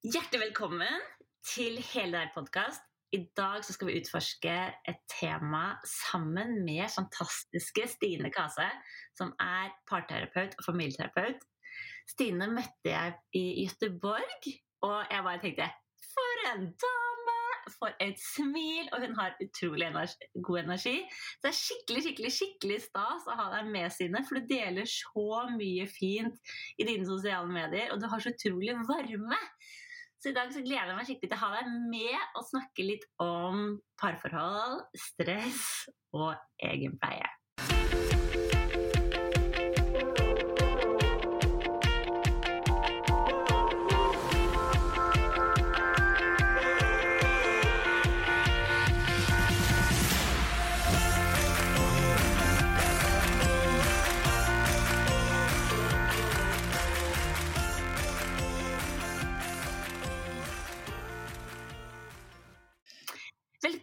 Hjertelig velkommen til Hele deg podkast. I dag skal vi utforske et tema sammen med fantastiske Stine Kase, som er parterapeut og familieterapeut. Stine møtte jeg i Gøteborg, og jeg bare tenkte For en dame! For et smil! Og hun har utrolig energi, god energi. Så det er skikkelig skikkelig, skikkelig stas å ha deg med, Stine, for du deler så mye fint i dine sosiale medier, og du har så utrolig varme. Så i dag så gleder jeg meg skikkelig til å ha deg med og snakke litt om parforhold, stress og egenpleie.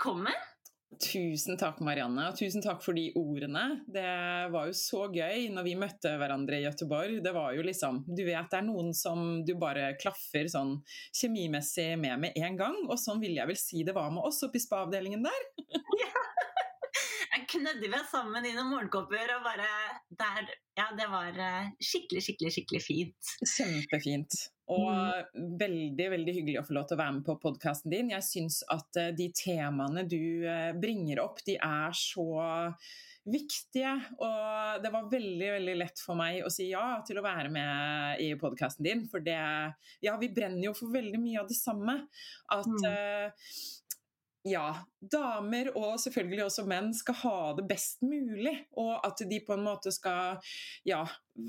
Velkommen. Tusen takk, Marianne, og tusen takk for de ordene. Det var jo så gøy når vi møtte hverandre i Gøteborg. Det var jo liksom Du vet det er noen som du bare klaffer sånn kjemimessig med med en gang, og sånn vil jeg vel si det var med oss oppe i spa-avdelingen der. Ja. Knødde oss sammen i noen morgenkopper og bare der, Ja, det var eh, skikkelig, skikkelig, skikkelig fint. Kjempefint. Og mm. veldig veldig hyggelig å få lov til å være med på podkasten din. Jeg syns at uh, de temaene du uh, bringer opp, de er så viktige. Og det var veldig veldig lett for meg å si ja til å være med i podkasten din. For det Ja, vi brenner jo for veldig mye av det samme. At uh, ja, damer og selvfølgelig også menn skal ha det best mulig. Og at de på en måte skal ja,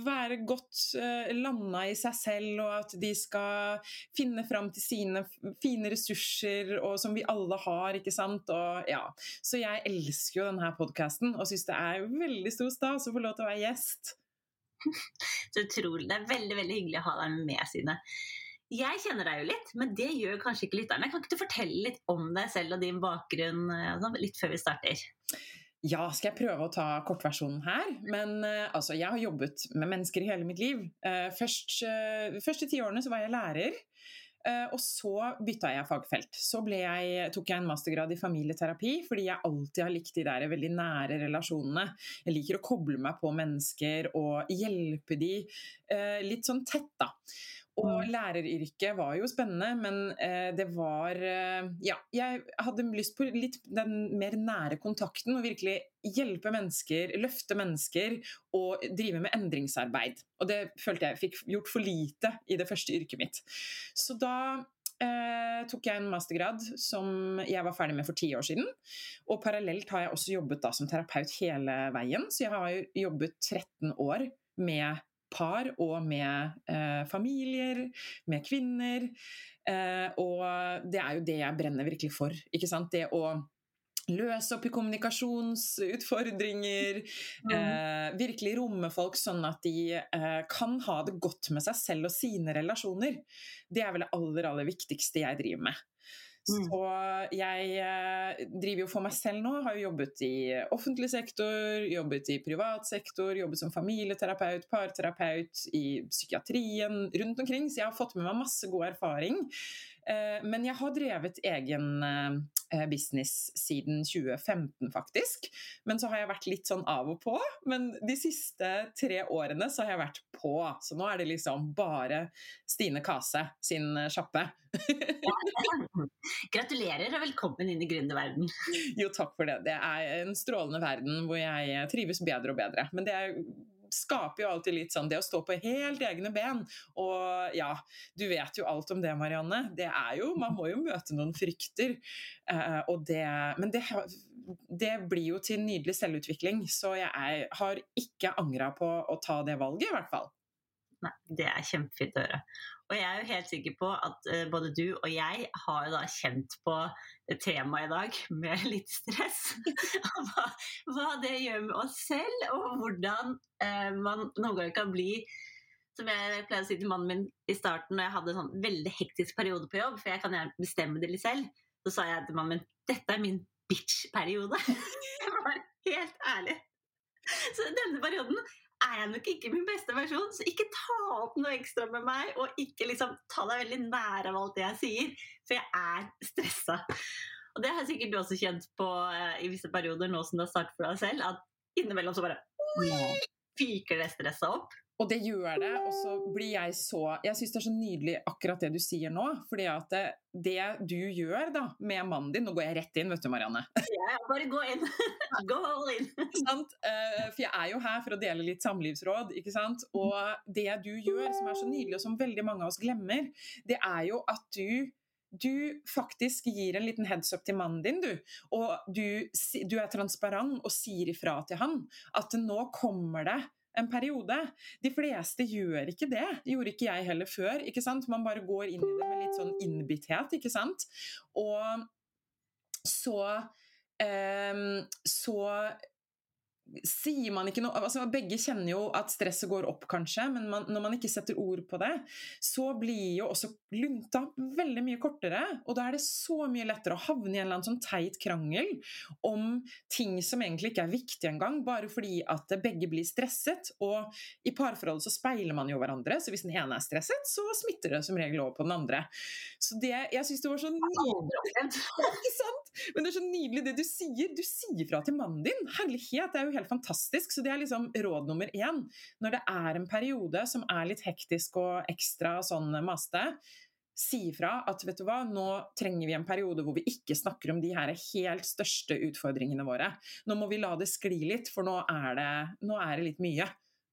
være godt uh, landa i seg selv, og at de skal finne fram til sine fine ressurser, og som vi alle har, ikke sant. Og, ja. Så jeg elsker jo denne podkasten og syns det er veldig stor stas å få lov til å være gjest. Så utrolig. Det er veldig, veldig hyggelig å ha deg med, Sine. Jeg kjenner deg jo litt, men det gjør kanskje ikke lytterne. Kan ikke du fortelle litt om deg selv og din bakgrunn altså, litt før vi starter? Ja, skal jeg prøve å ta kortversjonen her. Men uh, altså, jeg har jobbet med mennesker i hele mitt liv. Uh, først, uh, de første ti årene var jeg lærer. og så bytta jeg fagfelt. Så jeg, tok jeg en mastergrad i familieterapi, fordi jeg alltid har likt de der veldig nære relasjonene. Jeg liker å koble meg på mennesker og hjelpe de litt sånn tett, da. Og mm. læreryrket var jo spennende, men eh, det var eh, Ja, jeg hadde lyst på litt den mer nære kontakten og virkelig hjelpe mennesker, løfte mennesker og drive med endringsarbeid. Og det følte jeg fikk gjort for lite i det første yrket mitt. Så da eh, tok jeg en mastergrad som jeg var ferdig med for ti år siden. Og parallelt har jeg også jobbet da som terapeut hele veien, så jeg har jobbet 13 år med par og med eh, familier, med kvinner. Eh, og det er jo det jeg brenner virkelig for. ikke sant? Det å løse opp i kommunikasjonsutfordringer. Mm. Eh, virkelig romme folk sånn at de eh, kan ha det godt med seg selv og sine relasjoner. Det er vel det aller, aller viktigste jeg driver med. Mm. Så jeg eh, driver jo for meg selv nå. Har jo jobbet i offentlig sektor, jobbet i privat sektor, jobbet som familieterapeut, parterapeut, i psykiatrien rundt omkring. Så jeg har fått med meg masse god erfaring. Eh, men jeg har drevet egen eh, business siden 2015, faktisk. Men så har jeg vært litt sånn av og på. Men de siste tre årene så har jeg vært på. Så nå er det liksom bare Stine Kase sin sjappe. Gratulerer og velkommen inn i gründerverden. Jo, takk for det. Det er en strålende verden hvor jeg trives bedre og bedre. Men det er skaper jo alltid litt sånn det å stå på helt egne ben. Og ja, du vet jo alt om det, Marianne. Det er jo Man må jo møte noen frykter. Uh, og det Men det, det, blir jo til nydelig selvutvikling. Så jeg er, har ikke angra på å ta det valget, i hvert fall. Nei, det er kjempefint å høre. Og jeg er jo helt sikker på at uh, både du og jeg har jo da kjent på temaet i dag med litt stress. hva, hva, det gjør med oss selv, og hvordan uh, man noen ganger kan bli som jeg pleier å si til mannen min i starten når jeg hadde en sånn veldig hektisk periode på jobb, for jeg kan gjerne bestemme det litt selv, så sa jeg til mannen min dette er min bitch-periode. jeg var helt ærlig. Så denne perioden er jeg nok ikke min beste versjon. Så ikke ta opp noe ekstra med meg, og ikke liksom ta deg veldig nær av alt det jeg sier. For jeg er stressa. Og det har sikkert du også kjent på uh, i visse perioder nå som du har startet for deg selv, at innimellom så bare oi, fyker det stresset opp. Og det gjør det, og så blir jeg så Jeg syns det er så nydelig akkurat det du sier nå. fordi at det, det du gjør da med mannen din Nå går jeg rett inn, vet du, Marianne. Ja, bare gå inn. gå all in. sant? Uh, for jeg er jo her for å dele litt samlivsråd, ikke sant. Og det du gjør, som er så nydelig, og som veldig mange av oss glemmer, det er jo at du du faktisk gir en liten heads up til mannen din, du. Og du, du er transparent og sier ifra til han at nå kommer det en periode. De fleste gjør ikke det. Det gjorde ikke jeg heller før. ikke sant? Man bare går inn i det med litt sånn innbitthet, ikke sant. Og så eh, Så sier man ikke noe altså Begge kjenner jo at stresset går opp, kanskje, men man, når man ikke setter ord på det, så blir jo også lunta veldig mye kortere. Og da er det så mye lettere å havne i en eller annen sånn teit krangel om ting som egentlig ikke er viktige engang, bare fordi at begge blir stresset. Og i parforholdet så speiler man jo hverandre, så hvis den ene er stresset, så smitter det som regel over på den andre. Så det, jeg syns det var så nydelig. Ikke sant? Men det er så nydelig det du sier. Du sier fra til mannen din. Herlighet, det er jo helt fantastisk. Så det er liksom råd nummer én. Når det er en periode som er litt hektisk og ekstra sånn maste, si ifra at vet du hva, nå trenger vi en periode hvor vi ikke snakker om de her helt største utfordringene våre. Nå må vi la det skli litt, for nå er det, nå er det litt mye.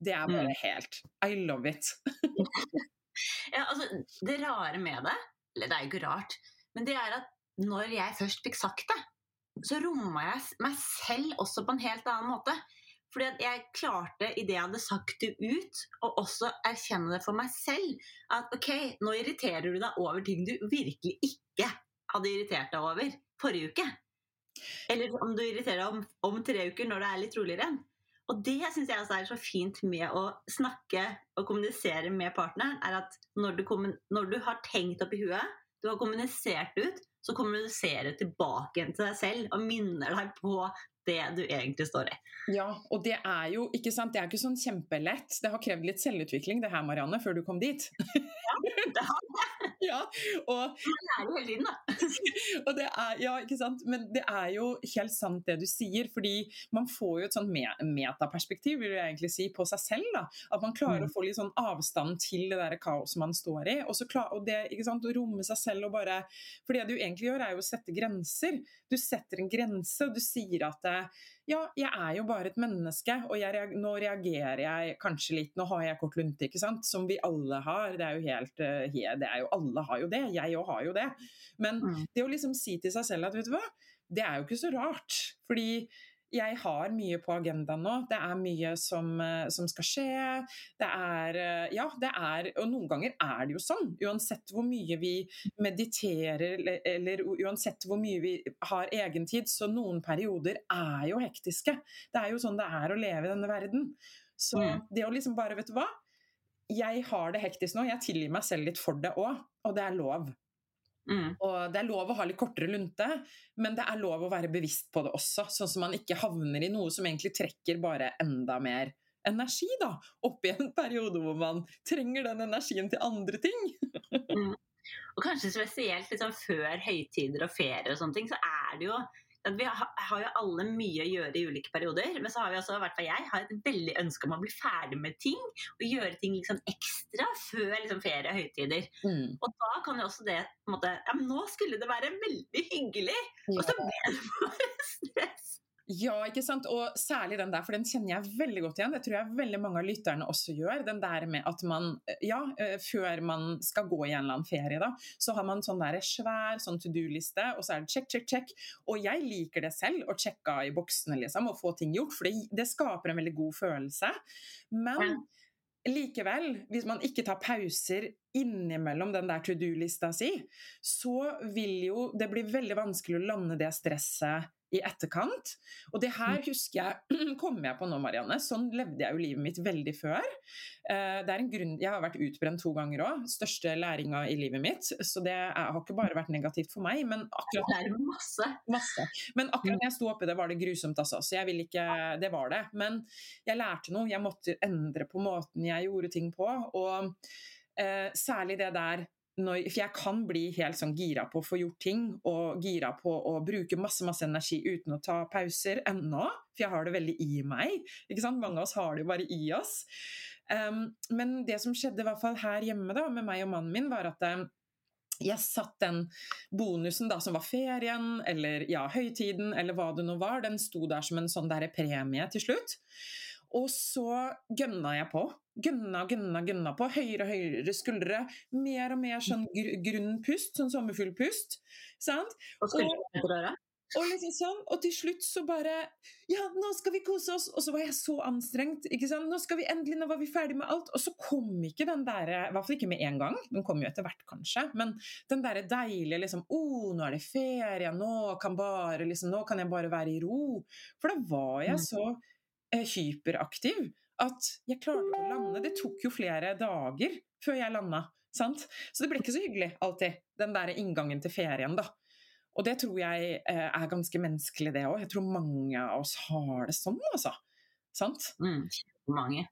Det er bare mm. helt I love it. ja, altså, det rare med det, eller det er jo ikke rart, men det er at når jeg først fikk sagt det, så romma jeg meg selv også på en helt annen måte. Fordi jeg klarte, idet jeg hadde sagt det ut, å også erkjenne det for meg selv. At ok, nå irriterer du deg over ting du virkelig ikke hadde irritert deg over forrige uke. Eller om du irriterer deg om, om tre uker når det er litt roligere igjen. Og det syns jeg også er så fint med å snakke og kommunisere med partneren, er at når du, når du har tenkt opp i huet, du har kommunisert ut, så kommuniserer du tilbake til deg selv og minner deg på det du egentlig står i. Ja, og det er jo ikke sant, det er ikke sånn kjempelett. Det har krevd litt selvutvikling det her, Marianne, før du kom dit. Ja, det har det. ja, og, Man lærer hele tiden, da. og det er, ja, ikke sant. Men det er jo helt sant det du sier, fordi man får jo et sånn metaperspektiv, vil jeg egentlig si, på seg selv. da, At man klarer mm. å få litt sånn avstand til det der kaoset man står i. Og, så klar, og det, ikke sant, å romme seg selv og bare For det du egentlig gjør, er jo å sette grenser. Du setter en grense, og du sier at ja, jeg er jo bare et menneske, og jeg, nå reagerer jeg kanskje litt Nå har jeg kort lunte, ikke sant, som vi alle har. Det er jo helt eh, det er jo, Alle har jo det, jeg òg har jo det. Men mm. det å liksom si til seg selv at vet du hva, det er jo ikke så rart. Fordi jeg har mye på agendaen nå. Det er mye som, eh, som, skal skje. Det er eh, Ja, det er Og noen ganger er det jo sånn. Uansett hvor mye vi mediterer, eller, eller uansett hvor mye vi har egentid, så noen perioder er jo hektiske. Det er jo sånn det er å leve i denne verden. Så mm. det å liksom bare, vet du hva Jeg har det hektisk nå. Jeg tilgir meg selv litt for det òg, og det er lov. Mm. Og Det er lov å ha litt kortere lunte, men det er lov å være bevisst på det også. Sånn at man ikke havner i noe som egentlig trekker bare enda mer energi da, opp i en periode hvor man trenger den energien til andre ting. mm. Og kanskje spesielt liksom, før høytider og ferier og sånne ting, så er det jo vi har jo alle mye å gjøre i ulike perioder, men så har vi også, i hvert fall jeg, har et veldig ønske om å bli ferdig med ting. Og gjøre ting liksom ekstra før liksom ferie og høytider. Mm. Og da kan jo også det på en måte Ja, men nå skulle det være veldig hyggelig! Og så ble det bare stress. Ja, ikke sant. Og særlig den der, for den kjenner jeg veldig godt igjen. Det tror jeg veldig mange av lytterne også gjør. Den der med at man, ja, eh, før man skal gå i en eller annen ferie, da, så har man sånn der svær sånn to do-liste, og så er det check, check, check. Og jeg liker det selv, å sjekke i boksene, liksom, og få ting gjort, for det, det skaper en veldig god følelse. Men likevel, hvis man ikke tar pauser innimellom den der to do-lista si, så vil jo det bli veldig vanskelig å lande det stresset i etterkant. Og det her husker jeg, kommer jeg på nå, Marianne. Sånn levde jeg jo livet mitt veldig før. Eh, det er en grunn, Jeg har vært utbrent to ganger òg. Største læringa i livet mitt. Så det har ikke bare vært negativt for meg, men akkurat, masse. masse. Men akkurat når jeg sto oppi det, var det grusomt, altså. Så jeg vil ikke Det var det. Men jeg lærte noe. Jeg måtte endre på måten jeg gjorde ting på. Og eh, særlig det der når, for jeg kan bli helt sånn gira på å få gjort ting, og gira på å bruke masse masse energi uten å ta pauser ennå. For jeg har det veldig i meg. ikke sant? Mange av oss har det jo bare i oss. Um, men det som skjedde i hvert fall her hjemme da, med meg og mannen min, var at um, jeg satt den bonusen da, som var ferien, eller ja, høytiden, eller hva det nå var, den sto der som en sånn der premie til slutt. Og så gønna jeg på. Gønna, gønna, gønna på. Høyere og høyere skuldre. Mer og mer sånn gr grunn pust, sånn sommerfuglpust. Sant? Og, skuldre og liksom sånn, og til slutt så bare Ja, nå skal vi kose oss! Og så var jeg så anstrengt. ikke sant? Nå skal vi endelig, nå var vi ferdig med alt. Og så kom ikke den der I hvert fall ikke med en gang. Den kom jo etter hvert, kanskje. Men den derre deilige liksom Å, oh, nå er det ferie. Nå kan, bare, liksom, nå kan jeg bare være i ro. For da var jeg mm. så eh, hyperaktiv at jeg klarte å lande. Det tok jo flere dager før jeg landa. Sant? Så det ble ikke så hyggelig alltid, den der inngangen til ferien, da. Og det tror jeg eh, er ganske menneskelig, det òg. Jeg tror mange av oss har det sånn, altså. Sant? Mm, mange.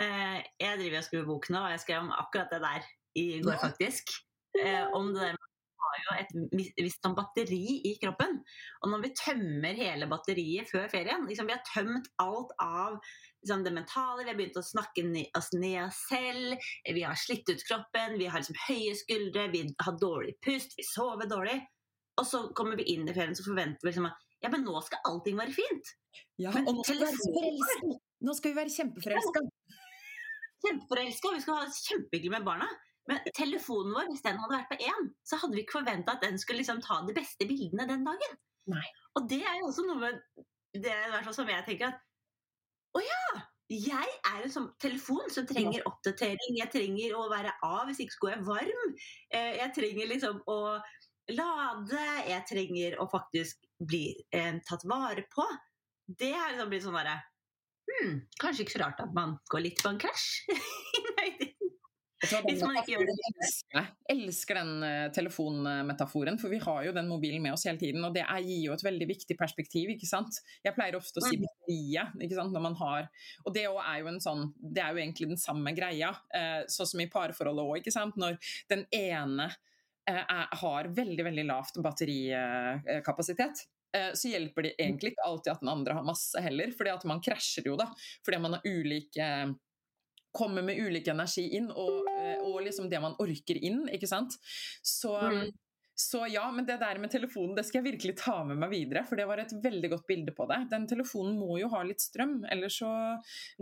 Eh, jeg driver og skriver bok nå, og jeg skrev om akkurat det der i går, faktisk. Eh, om det der med jo et visst sånn batteri i kroppen. Og når vi tømmer hele batteriet før ferien liksom Vi har tømt alt av liksom, det mentale, vi har begynt å snakke oss ned selv, vi har slitt ut kroppen, vi har liksom høye skuldre, vi har dårlig pust, vi sover dårlig. Og så kommer vi inn i ferien så forventer vi liksom at ja, men nå skal allting være fint. Ja, men og nå skal, nå skal vi være kjempeforelska. Kjempeforelska, vi skal ha det kjempehyggelig med barna. Men telefonen vår, hvis den hadde vært på én, så hadde vi ikke forventa at den skulle liksom ta de beste bildene den dagen. Nei. Og det er jo også noe med det er som jeg tenker at Å ja! Jeg er en sånn telefon som trenger oppdatering. Jeg trenger å være av, hvis ikke skulle jeg varm. Eh, jeg trenger liksom å lade, jeg trenger å faktisk bli eh, tatt vare på. Det har liksom blitt sånn derre hmm, Kanskje ikke så rart at man går litt på en krasj. Hvis man ikke gjør det. Jeg elsker den uh, telefonmetaforen, for vi har jo den mobilen med oss hele tiden. Og det gir jo et veldig viktig perspektiv, ikke sant. Jeg pleier ofte å si mm. batteriet, ikke sant, når man har Og det er jo en sånn Det er jo egentlig den samme greia, uh, sånn som i parforholdet òg, ikke sant. Når den ene Eh, har veldig veldig lavt batterikapasitet, eh, så hjelper det egentlig ikke alltid at den andre har masse heller. fordi at man krasjer jo da. Fordi man har ulike kommer med ulik energi inn, og, eh, og, liksom det man orker inn, ikke sant. Så, mm. så, ja, men det der med telefonen, det skal jeg virkelig ta med meg videre, for det var et veldig godt bilde på det. Den telefonen må jo ha litt strøm, ellers så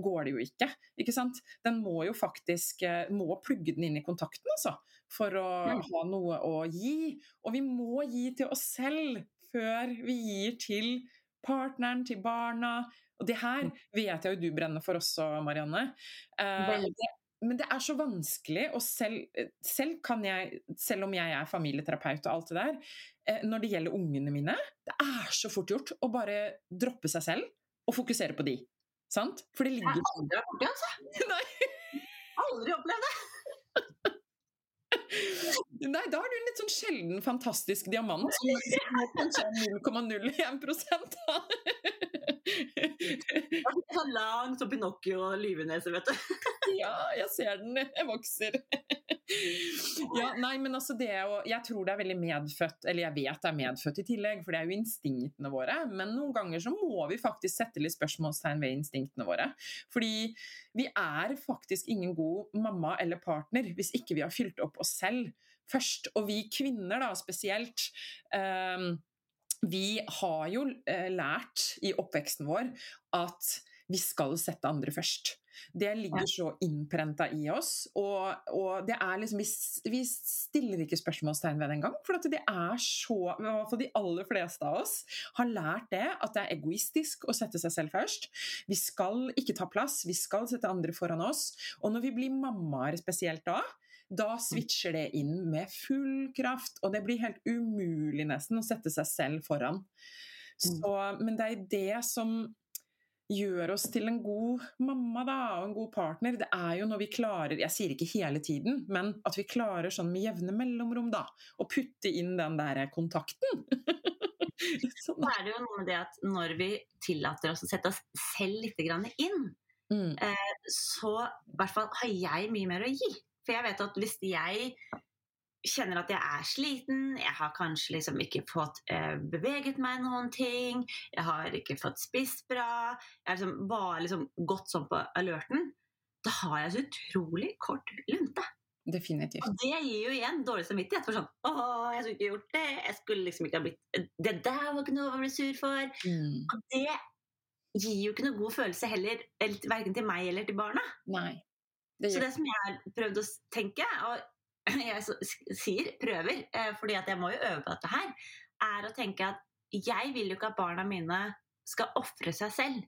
går det jo ikke, ikke sant. Den må jo faktisk må plugge den inn i kontakten, altså for å mm. ha noe å gi. Og vi må gi til oss selv før vi gir til partneren, til barna. Og det her mm. vet jeg jo du brenner for også, Marianne. Eh, men det er så vanskelig, og selv, selv, jeg, selv, om jeg er familieterapeut og alt det der, eh, når det gjelder ungene mine Det er så fort gjort å bare droppe seg selv og fokusere på de. Sant? For det ligger Jeg har aldri opplevd det, altså. Nei. Aldri opplevd det. Nei, da er du en litt sånn sjelden fantastisk diamant som kanskje er 0,01 Sånn lang som Pinocchio og lyvenese, vet du. ja, jeg ser den. Jeg vokser. ja, nei, men altså det å Jeg tror det er veldig medfødt, eller jeg vet det er medfødt i tillegg, for det er jo instinktene våre. Men noen ganger så må vi faktisk sette litt spørsmålstegn ved instinktene våre. Fordi vi er faktisk ingen god mamma eller partner hvis ikke vi har fylt opp oss selv først. Og vi kvinner da spesielt. Um, vi har jo uh, lært i oppveksten vår at vi skal sette andre først. Det ligger så innprenta i oss. Og, og, det er liksom vi, vi, stiller ikke spørsmålstegn ved det engang. For det er så I hvert fall de aller fleste av oss har lært det, at det er egoistisk å sette seg selv først. Vi skal ikke ta plass, vi skal sette andre foran oss. Og når vi blir mammaer spesielt da, da switcher det inn med full kraft, og det blir helt umulig nesten å sette seg selv foran. Så, men det er det som gjør oss til en god mamma da, og en god partner, det er jo når vi klarer Jeg sier ikke hele tiden, men at vi klarer sånn med jevne mellomrom da, å putte inn den der kontakten. Så sånn. er det jo noe med det at når vi tillater oss å sette oss selv litt inn, mm. eh, så i hvert fall har jeg mye mer å gi. For jeg vet at hvis jeg kjenner at jeg er sliten, jeg har kanskje liksom ikke fått eh, beveget meg noen ting, jeg har ikke fått spist bra, jeg har liksom bare liksom gått sånn på alerten, da har jeg så utrolig kort lunte. Definitivt. Og det gir jo igjen dårlig samvittighet. For sånn Å, jeg skulle ikke gjort det. Jeg skulle liksom ikke ha blitt Det der var ikke noe å bli sur for. Mm. Og det gir jo ikke noe god følelse heller, verken til meg eller til barna. Nei. Det så det som jeg har prøvd å tenke, og jeg sier prøver, eh, fordi at jeg må jo øve på dette her, er å tenke at jeg vil jo ikke at barna mine skal ofre seg selv.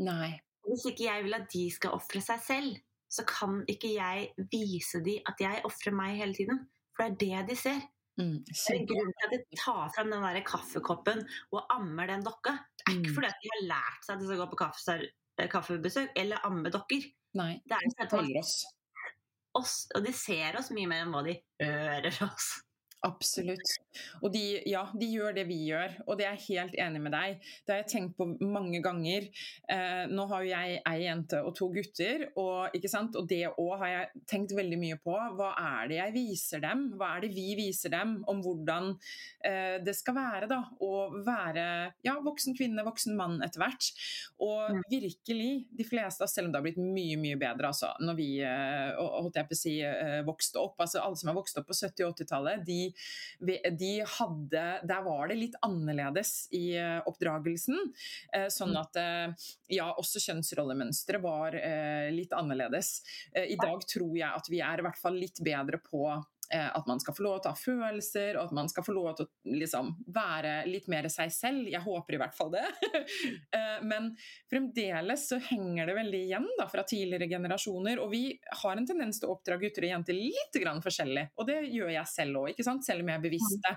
Nei. Hvis ikke jeg vil at de skal ofre seg selv, så kan ikke jeg vise dem at jeg ofrer meg hele tiden. For det er det de ser. Mm, det er grunnen til at de tar frem den der kaffekoppen og ammer den dokka. Det er ikke mm. fordi at de har lært seg at de skal gå på eh, kaffebesøk eller amme dokker. Nei, det er de sånn at oss, og de ser oss mye mer enn hva de hører oss. Absolutt. Og de, ja, de gjør det vi gjør, og det er jeg helt enig med deg. Det har jeg tenkt på mange ganger. Eh, nå har jo jeg ei jente og to gutter, og, og det òg har jeg tenkt veldig mye på. Hva er det jeg viser dem? Hva er det vi viser dem om hvordan eh, det skal være da, å være ja, voksen kvinne, voksen mann etter hvert? Og mm. virkelig, de fleste, selv om det har blitt mye, mye bedre altså, når vi eh, holdt jeg på å si, eh, vokste opp, altså alle som har vokst opp på 70- og 80-tallet, de de hadde Der var det litt annerledes i eh, oppdragelsen. Eh, sånn mm. at eh, ja, også kjønnsrollemønsteret var litt annerledes. I dag tror jeg at vi er i hvert fall litt bedre på at man skal få lov til å ha følelser, og at man skal få lov til å liksom, være litt mer seg selv. Jeg håper i hvert fall det. Eh, men fremdeles så henger det veldig igjen da, fra tidligere generasjoner. Og vi har en tendens til å oppdra gutter og jenter litt grann forskjellig. Og det gjør jeg selv òg, selv om jeg er bevisst det.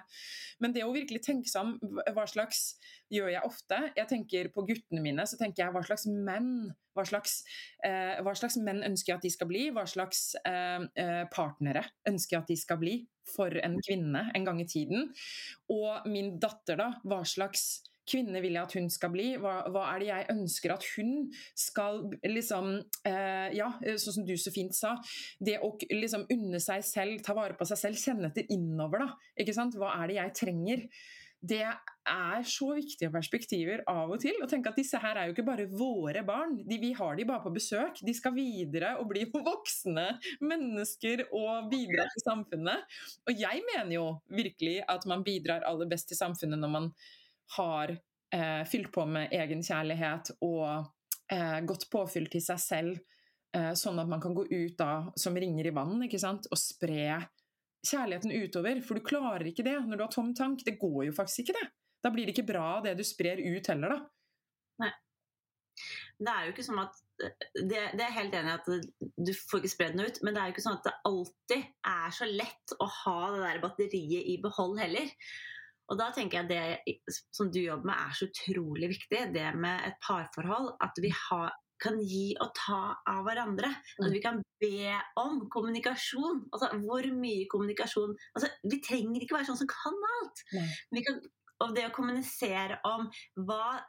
Men det å virkelig tenke seg om hva slags gjør jeg ofte. Jeg tenker På guttene mine så tenker jeg hva slags menn hva slags, eh, hva slags menn ønsker jeg at de skal bli? Hva slags eh, eh, partnere ønsker jeg at de skal bli for en kvinne en gang i tiden? Og min datter, da. Hva slags kvinne vil jeg at hun skal bli? Hva, hva, er det jeg ønsker at hun skal liksom eh, Ja, sånn som du så fint sa. Det å liksom unne seg selv, ta vare på seg selv, kjenne etter innover, da. Ikke sant? Hva er det jeg trenger? Det er så viktige perspektiver av og til. Å tenke at disse her er jo ikke bare våre barn. De, vi har de bare på besøk. De skal videre og bli voksne mennesker og bidra til samfunnet. Og jeg mener jo virkelig at man bidrar aller best til samfunnet når man har eh, fylt på med egenkjærlighet og eh, godt påfyll til seg selv, eh, sånn at man kan gå ut da som ringer i vann ikke sant? og spre kjærligheten utover, for du klarer ikke det når du har tom tank. Det går jo faktisk ikke, det. Da blir det ikke bra det du sprer ut heller, da. Nei. Det er jo ikke sånn at det, det er helt enig i at du får ikke spredd den ut, men det er jo ikke sånn at det alltid er så lett å ha det der batteriet i behold heller. Og da tenker jeg det som du jobber med er så utrolig viktig, det med et parforhold. At vi har, kan gi og ta av hverandre. At mm. vi kan be om kommunikasjon. Altså, hvor mye kommunikasjon altså, Vi trenger ikke være sånn som kan alt. Kan, og det å kommunisere om hva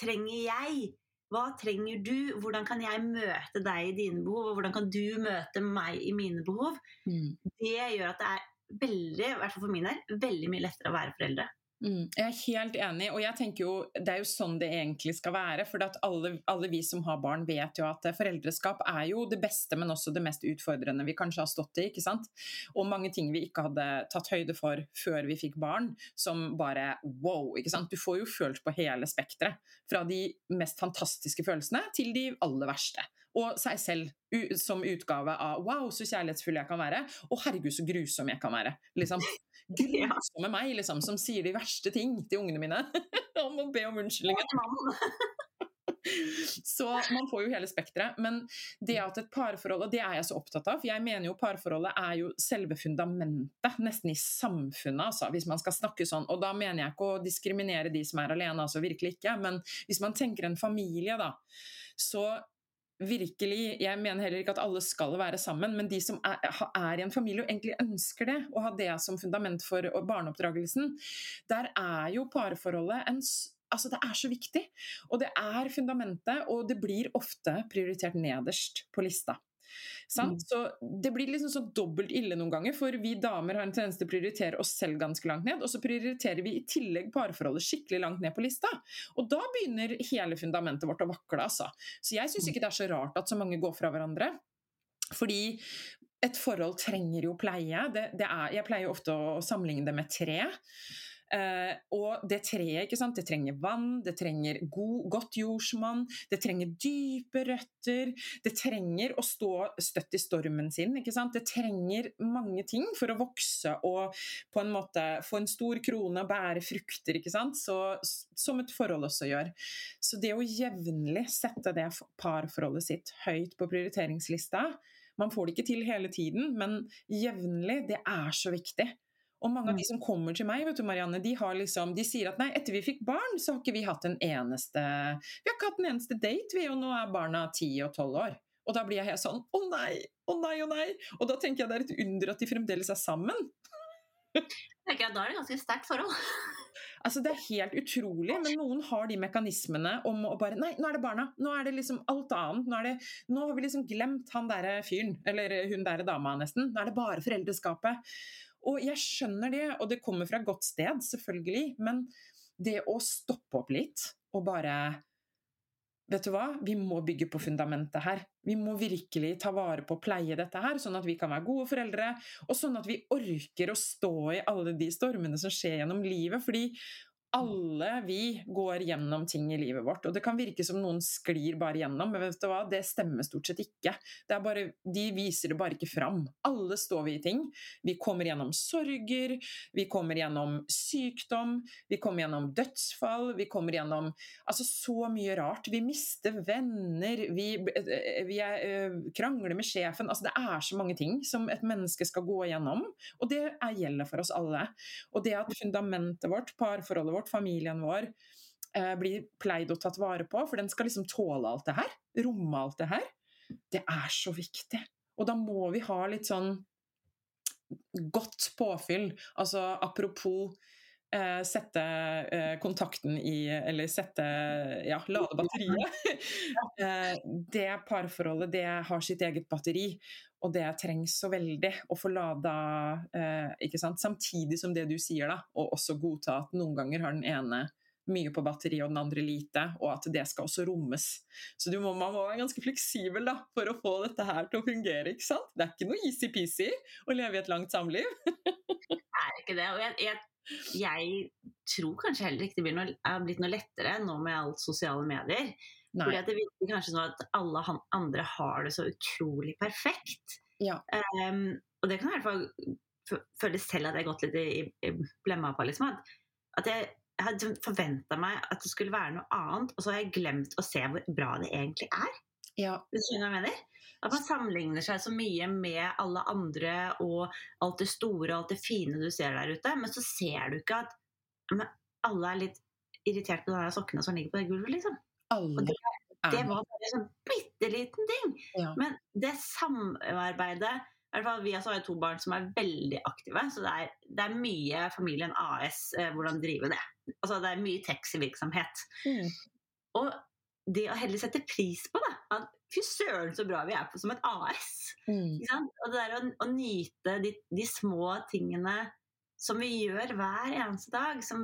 trenger jeg? Hva trenger du? Hvordan kan jeg møte deg i dine behov? Og hvordan kan du møte meg i mine behov? Mm. Det gjør at det er veldig, i hvert fall for min del, veldig mye lettere å være foreldre. Mm, jeg er helt enig, og jeg tenker jo det er jo sånn det egentlig skal være. For alle, alle, vi som har barn vet jo at foreldreskap er jo det beste, men også det mest utfordrende vi kanskje har stått i. ikke sant? Og mange ting vi ikke hadde tatt høyde for før vi fikk barn, som bare wow. ikke sant? Du får jo følt på hele spekteret. Fra de mest fantastiske følelsene til de aller verste og seg selv som utgave av 'wow, så kjærlighetsfull jeg kan være', og 'herregud, så grusom jeg kan være'. Liksom. Grusomme meg, liksom, som sier de verste ting til ungene mine om å be om unnskyldning. Så man får jo hele spekteret. Men det at et parforhold, og det er jeg så opptatt av, for jeg mener jo parforholdet er jo selve fundamentet, nesten i samfunnet, altså, hvis man skal snakke sånn. Og da mener jeg ikke å diskriminere de som er alene, altså virkelig ikke. Men hvis man tenker en familie, da, så virkelig, Jeg mener heller ikke at alle skal være sammen, men de som er, er, i en familie og egentlig ønsker det, og har det som fundament for barneoppdragelsen, der er jo parforholdet en Altså, det er så viktig. Og det er fundamentet, og det blir ofte prioritert nederst på lista. Mm. Så det blir liksom så dobbelt ille noen ganger, for vi damer har en tendens til å prioritere oss selv ganske langt ned, og så prioriterer vi i tillegg parforholdet skikkelig langt ned på lista. Og da begynner hele fundamentet vårt å vakle, altså. Så jeg syns mm. ikke det er så rart at så mange går fra hverandre. Fordi et forhold trenger jo pleie. Det, det er, jeg pleier ofte å sammenligne det med tre. Uh, og det treet ikke sant? det trenger vann, det trenger god, godt jordsmonn, det trenger dype røtter, det trenger å stå støtt i stormen sin. ikke sant? Det trenger mange ting for å vokse og på en måte få en stor krone og bære frukter, ikke sant? Så, som et forhold også gjør. Så det å jevnlig sette det parforholdet sitt høyt på prioriteringslista man får det ikke til hele tiden, men jevnlig, det er så viktig. Og mange av de mm. som kommer til meg, vet du, Marianne, de, liksom, de, sier at nei, etter vi fikk barn, så har ikke vi hatt en eneste Vi har ikke hatt en eneste date, vi, og nå er barna ti og tolv år. Og da blir jeg helt sånn å nei, å nei, å nei. Og da tenker jeg det er et under at de fremdeles er sammen. Jeg tenker at Da er det ganske sterkt forhold. Altså Det er helt utrolig, men noen har de mekanismene om å bare Nei, nå er det barna. Nå er det liksom alt annet. Nå, det, nå har vi liksom glemt han derre fyren, eller hun derre dama, nesten. Nå er det bare foreldreskapet. Og jeg skjønner det, og det kommer fra et godt sted, selvfølgelig, men det å stoppe opp litt og bare Vet du hva, vi må bygge på fundamentet her. Vi må virkelig ta vare på å pleie dette her, sånn at vi kan være gode foreldre, og sånn at vi orker å stå i alle de stormene som skjer gjennom livet. Fordi alle vi går gjennom ting i livet vårt. Og det kan virke som noen sklir bare gjennom, men vet du hva? det stemmer stort sett ikke. Bare, de viser det bare ikke fram. Alle står vi i ting. Vi kommer gjennom sorger, vi kommer gjennom sykdom, vi kommer gjennom dødsfall, vi kommer gjennom altså så mye rart. Vi mister venner, vi, vi er, øh, krangler med sjefen. Altså det er så mange ting som et menneske skal gå gjennom, og det er, gjelder for oss alle. Og det at fundamentet vårt, parforholdet vårt, vårt, familien vår, eh, blir pleid og tatt vare på. For den skal liksom tåle alt det her. Romme alt det her. Det er så viktig. Og da må vi ha litt sånn godt påfyll. Altså apropos sette eh, kontakten i Eller sette Ja, lade batteriet. eh, det parforholdet, det har sitt eget batteri. Og det trengs så veldig å få lada eh, ikke sant? Samtidig som det du sier, da, og også godta at noen ganger har den ene mye på batteri og den andre lite, og at det skal også rommes. Så må, man må være ganske fleksibel da, for å få dette her til å fungere. ikke sant? Det er ikke noe easy-peasy å leve i et langt samliv. det er ikke det. og jeg, jeg, jeg, tror kanskje heller ikke det blir noe, er blitt noe lettere nå med alt sosiale medier. Nei. Fordi det virker kanskje sånn at alle andre har det så utrolig perfekt. Ja. Um, og det kan i hvert fall føle selv at jeg har gått litt i, i blemma på. Liksom, at, at jeg, jeg hadde forventa meg at det skulle være noe annet, og så har jeg glemt å se hvor bra det egentlig er. Ja. Du skjønner hva jeg mener? At man sammenligner seg så mye med alle andre og alt det store og alt det fine du ser der ute, men så ser du ikke at alle er litt irritert på de sokkene som ligger på det gulvet, liksom. Alle det, det var bare en sånn bitte liten ting. Ja. Men det samarbeidet i hvert fall Vi har to barn som er veldig aktive, så det er, det er mye familien AS eh, hvordan drive det. Altså, det er mye taxivirksomhet. Mm. Og det å heller sette pris på det. At fy søren så bra vi er på som et AS. Mm. Og det der å, å nyte de, de, små tingene som vi gjør hver eneste dag, som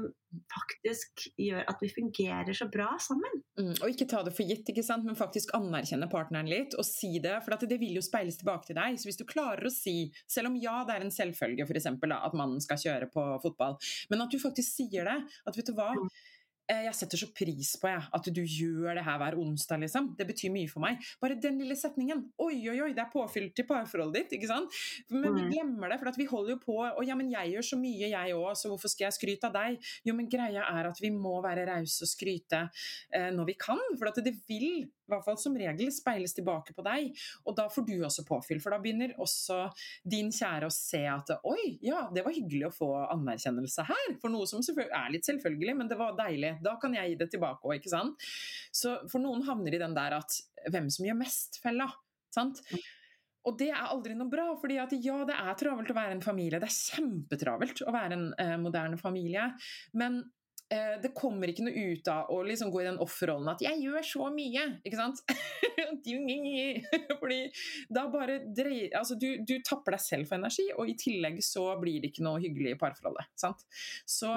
faktisk gjør at vi fungerer så bra sammen. Mm, og ikke ta det for gitt, men faktisk anerkjenne partneren litt og si det. For det vil jo speiles tilbake til deg. Så hvis du klarer å si, selv om ja, det er en selvfølge for eksempel, da, at mannen skal kjøre på fotball, men at du faktisk sier det. At vet du hva, eh, jeg setter så pris på jeg, at du gjør det her hver onsdag, liksom. Det betyr mye for meg. Bare den lille setningen. Oi, oi, oi, det er påfylt til parforholdet ditt, ikke sant? Men vi Mm. glemmer det, for at vi holder jo på Og ja, men jeg gjør så mye, jeg òg, så hvorfor skal jeg skryte av deg? Jo, men greia er at vi må være rause og skryte eh, når vi kan, for at det vil i hvert fall som regel speiles tilbake på deg, og da får du også påfyll. For da begynner også din kjære å se at oi, ja, det var hyggelig å få anerkjennelse her, for noe som er litt selvfølgelig, men det var deilig. Da kan jeg gi det tilbake òg, ikke sant. Så for noen havner i den der at hvem som gjør mest-fella. sant? Og det er aldri noe bra, fordi at ja, det er travelt å være en familie. Det er kjempetravelt å være en eh, moderne familie. Men det kommer ikke noe ut av å liksom gå i den offerrollen at 'jeg gjør så mye', ikke sant? Fordi da bare dreier Altså, du, du tapper deg selv for energi, og i tillegg så blir det ikke noe hyggelig i parforholdet. sant? Så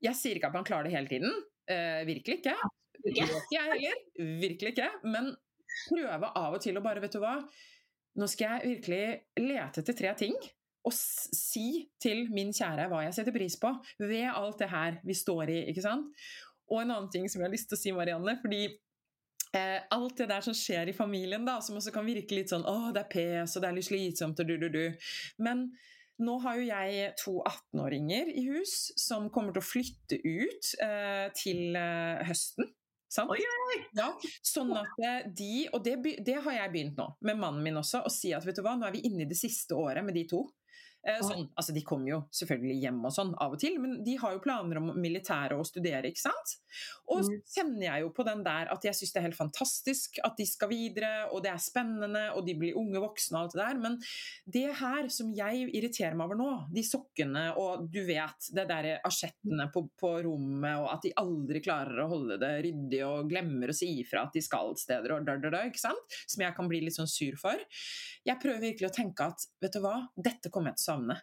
jeg sier ikke at man klarer det hele tiden. Eh, virkelig ikke jeg heller. Virkelig ikke. Men prøve av og til å bare, vet du hva Nå skal jeg virkelig lete etter tre ting. S- si til min kjære hva jeg setter pris på ved alt det her vi står i. ikke sant? Og en annen ting som jeg har lyst til å si, Marianne, fordi eh, alt det der som skjer i familien, da, som også kan virke litt sånn å, det er pes, og det er litt slitsomt, og du, du, du. Men nå har jo jeg to 18-åringer i hus som kommer til å flytte ut eh, til eh, høsten. Sant? Oi, oi, Ja, sånn at eh, de, og det, det har jeg begynt nå, med mannen min også, å si at vet du hva, nå er vi inne i det siste året med de to. Sånn, altså De kommer jo selvfølgelig hjem og sånn av og til, men de har jo planer om militæret og å studere, ikke sant? Og så kjenner jeg jo på den der at jeg syns det er helt fantastisk at de skal videre, og det er spennende, og de blir unge voksne og alt det der, men det her som jeg irriterer meg over nå, de sokkene og du vet, det der asjettene på, på rommet, og at de aldri klarer å holde det ryddig og glemmer å si ifra at de skal steder og da, da, da, ikke sant? Som jeg kan bli litt sånn sur for. Jeg prøver virkelig å tenke at vet du hva, dette kommer jeg til å savne.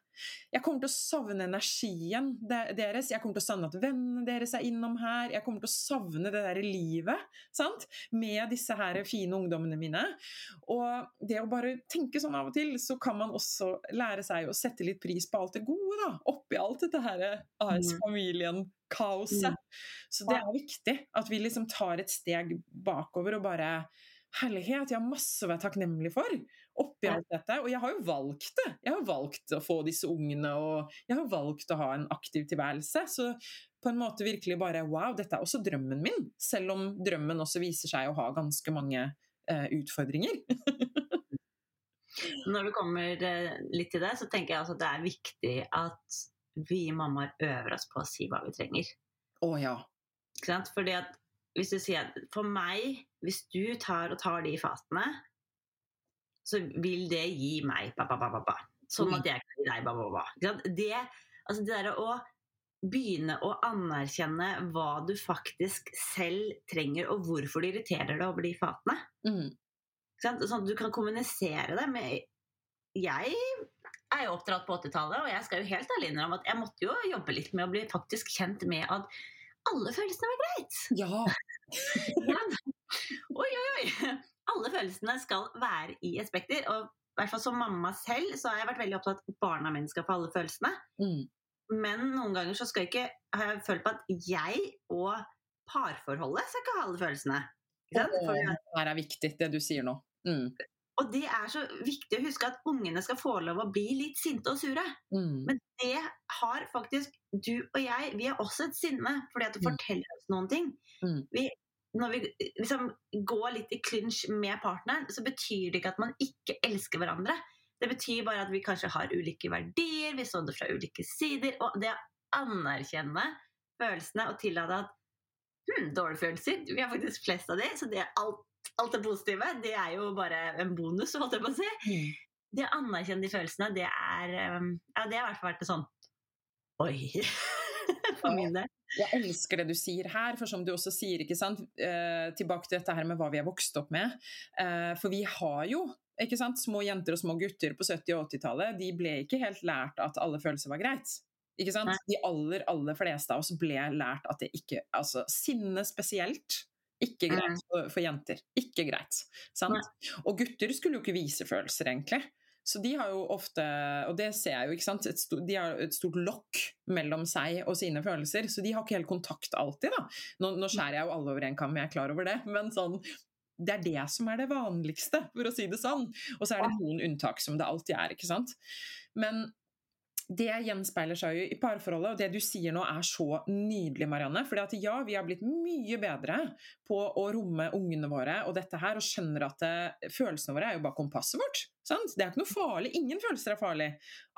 Jeg kommer til å savne energien deres, jeg kommer til å savne at vennene deres er innom her, jeg kommer til å savne det der livet sant? med disse her fine ungdommene mine. Og det å bare tenke sånn av og til, så kan man også lære seg å sette litt pris på alt det gode, da. Oppi alt dette her AS-familien-kaoset. Så det er viktig at vi liksom tar et steg bakover og bare Herlighet, jeg har masse å være takknemlig for oppi alt dette. Og jeg har jo valgt det. Jeg har valgt å få disse ungene, og jeg har valgt å ha en aktiv tilværelse. Så på en måte virkelig bare wow, dette er også drømmen min. Selv om drømmen også viser seg å ha ganske mange eh, utfordringer. Når det kommer eh, litt til det, så tenker jeg altså at det er viktig at vi mammaer øver oss på å si hva vi trenger. Å ja. Ikke sant? Fordi at hvis du sier for meg, hvis du tar og tar de fatene, så vil det gi meg ba, ba, ba, ba. Sånn at jeg kan gi deg ba, ba, ba. Det, altså det der å begynne å anerkjenne hva du faktisk selv trenger, og hvorfor det irriterer deg over de fatene. Mm. Sånn at du kan kommunisere det med Jeg er jo oppdratt på 80-tallet, og jeg skal jo helt ærlig innrømme at jeg måtte jo jobbe litt med å bli faktisk kjent med at alle følelsene var greit. Ja. Ja. Oi, oi, oi! Alle følelsene skal være i et spekter. Og i hvert fall som mamma selv så har jeg vært veldig opptatt av at barna mine skal få alle følelsene. Mm. Men noen ganger så skal ikke, har jeg følt på at jeg og parforholdet skal ikke ha alle følelsene. Ikke sant? For det her er viktig, det du sier nå. Mm. Og det er så viktig å huske at ungene skal få lov å bli litt sinte og sure. Mm. Men det har faktisk du og jeg Vi har også et sinne fordi at det Mm. forteller oss noen ting. Mm. Vi, når vi liksom går litt i clinch med partneren, så betyr det ikke at man ikke elsker hverandre. Det betyr bare at vi kanskje har ulike verdier, vi så det fra ulike sider. Og det å anerkjenne følelsene og tillate at hm, dårlige følelser Vi har faktisk flest av de, så det alt, alt det positive. Det er jo bare en bonus, holdt jeg på å si Mm. det å anerkjenne de følelsene, det er um, Ja, det har i hvert fall vært sånn Oi! For min del. Jeg elsker det du sier her, for som du også sier, ikke sant, eh, tilbake til dette her med hva vi har vokst opp med. Eh, for vi har jo ikke sant, små jenter og små gutter på 70- og 80-tallet, de ble ikke helt lært at alle følelser var greit. Ikke sant? Nei. De aller, aller fleste av oss ble lært at det ikke Altså sinne spesielt. Ikke greit Mm. for, for jenter. Ikke greit. Sant? Og gutter skulle jo ikke vise følelser, egentlig. Så de har jo ofte, og det ser jeg jo, ikke sant, stort, de har et stort lokk mellom seg og sine følelser, så de har ikke helt kontakt alltid, da. Nå, nå skjærer jeg jo alle over en kam, jeg er klar over det, men sånn det er det som er det vanligste, for å si det sånn. Og så er det noen unntak, som det alltid er. ikke sant? Men det gjenspeiler seg jo i parforholdet, og det du sier nå er så nydelig, Marianne. For ja, vi har blitt mye bedre på å romme ungene våre og dette her, og skjønner at det, eh, følelsene våre er jo bare kompasset vårt. Sant? Det er ikke noe farlig. Ingen følelser er farlig.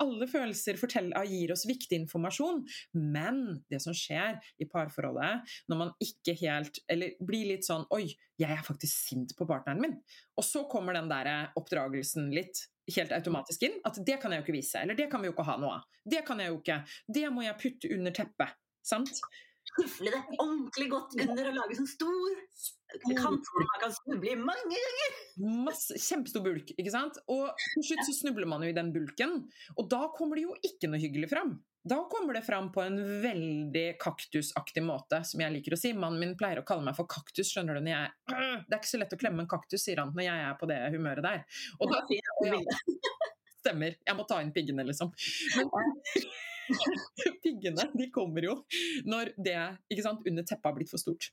Alle følelser ah, gir oss viktig informasjon. Men det som skjer i parforholdet, når man ikke helt Eller blir litt sånn Oi, jeg er faktisk sint på partneren min. Og så kommer den der oppdragelsen litt helt automatisk inn at det kan jeg jo ikke vise, eller det kan vi jo ikke ha noe av. Det kan jeg jo ikke. Det må jeg putte under teppet. Sant? Skufle det ordentlig godt under og lage sånn stor kant som man kan snuble i mange ganger. Masse, kjempestor bulk, ikke sant. Og til slutt så snubler man jo i den bulken, og da kommer det jo ikke noe hyggelig fram. Da kommer det fram på en veldig kaktusaktig måte, som jeg liker å si. Mannen min pleier å kalle meg for kaktus, skjønner du. Når jeg, det er ikke så lett å klemme en kaktus, sier han når jeg er på det humøret der. Og da, sier jeg, ja, stemmer. Jeg må ta inn piggene, liksom. Men, piggene de kommer jo når det ikke sant, under teppet har blitt for stort.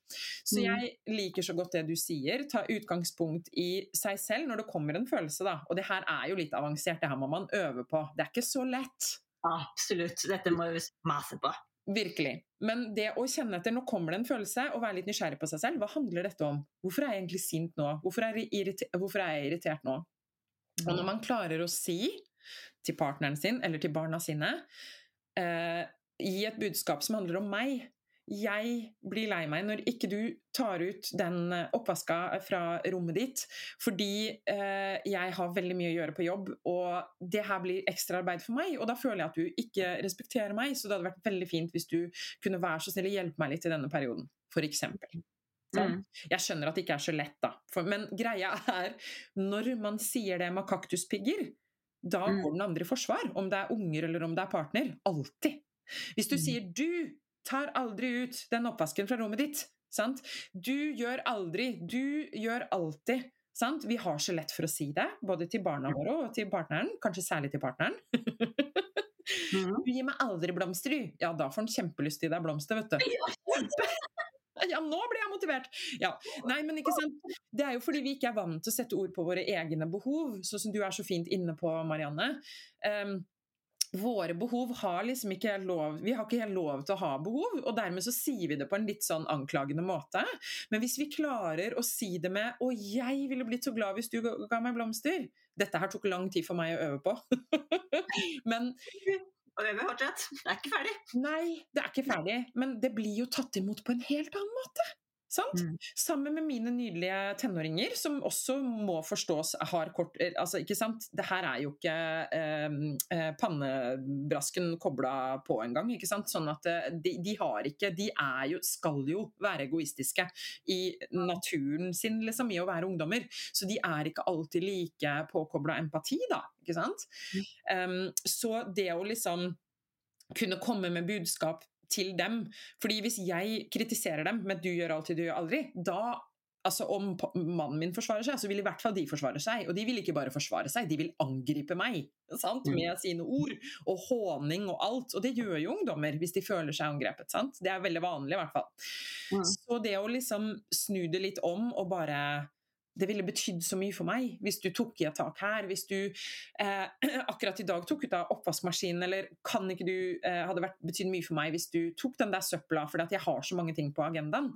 Så mm. jeg liker så godt det du sier. Ta utgangspunkt i seg selv når det kommer en følelse. da. Og det her er jo litt avansert, det her må man øve på. Det er ikke så lett. Absolutt. Dette må vi mase på. Virkelig. Men det å kjenne etter, nå kommer det en følelse, og være litt nysgjerrig på seg selv. Hva handler dette om? Hvorfor er jeg egentlig sint nå? Hvorfor er jeg, irriter Hvorfor er jeg irritert nå? Og når man klarer å si til partneren sin eller til barna sine eh, Gi et budskap som handler om meg, jeg blir lei meg når ikke du tar ut den eh, oppvaska fra rommet ditt, fordi eh, jeg har veldig mye å gjøre på jobb, og det her blir ekstraarbeid for meg. Og da føler jeg at du ikke respekterer meg, så det hadde vært veldig fint hvis du kunne være så snill å hjelpe meg litt i denne perioden, f.eks. Sånn. Mm. Jeg skjønner at det ikke er så lett, da. For, men greia er, når man sier det med kaktuspigger, da mm. går den andre i forsvar. Om det er unger eller om det er partner. Alltid. Hvis du mm. sier 'du' tar aldri ut den oppvasken fra rommet ditt. Sant? Du gjør aldri, du gjør alltid. Sant? Vi har så lett for å si det, både til barna våre og til partneren. Kanskje særlig til partneren. Mm. Du gir meg aldri blomster, du. Ja, da får han kjempelyst til deg blomster, vet du. Ja, nå blir jeg motivert! Ja. Nei, men ikke sant? Det er jo fordi vi ikke er vant til å sette ord på våre egne behov, sånn som du er så fint inne på, Marianne. Um, våre behov har liksom ikke lov Vi har ikke helt lov til å ha behov, og dermed så sier vi det på en litt sånn anklagende måte. Men hvis vi klarer å si det med 'Å, jeg ville blitt så glad hvis du ga meg blomster' Dette her tok lang tid for meg å øve på. men og det er fortsatt. Det er ikke ferdig. Nei, det er ikke ferdig. Men det blir jo tatt imot på en helt annen måte. Mm. Sammen med mine nydelige tenåringer, som også må forstås har kort eh, altså, ikke sant? Det her er jo ikke eh, eh pannebrasken kobla på engang. Sånn at eh, de, de, har ikke De er jo, skal jo være egoistiske i naturen sin, liksom, i å være ungdommer. Så de er ikke alltid like påkobla empati, da. Ikke sant? Mm. Um, så det å liksom kunne komme med budskap til dem. Fordi hvis jeg kritiserer dem med 'du gjør alltid, du gjør aldri', da altså Om mannen min forsvarer seg, så vil i hvert fall de forsvare seg. Og de vil ikke bare forsvare seg, de vil angripe meg sant? Mm. med sine ord. Og håning og alt. Og det gjør jo ungdommer hvis de føler seg angrepet. Sant? Det er veldig vanlig, i hvert fall. Ja. Så det å liksom snu det litt om og bare det ville betydd så mye for meg hvis du tok i et tak her. Hvis du eh, akkurat i dag tok ut av oppvaskmaskinen, eller kan ikke du eh, hadde vært betydd mye for meg hvis du tok den der søpla fordi at jeg har så mange ting på agendaen.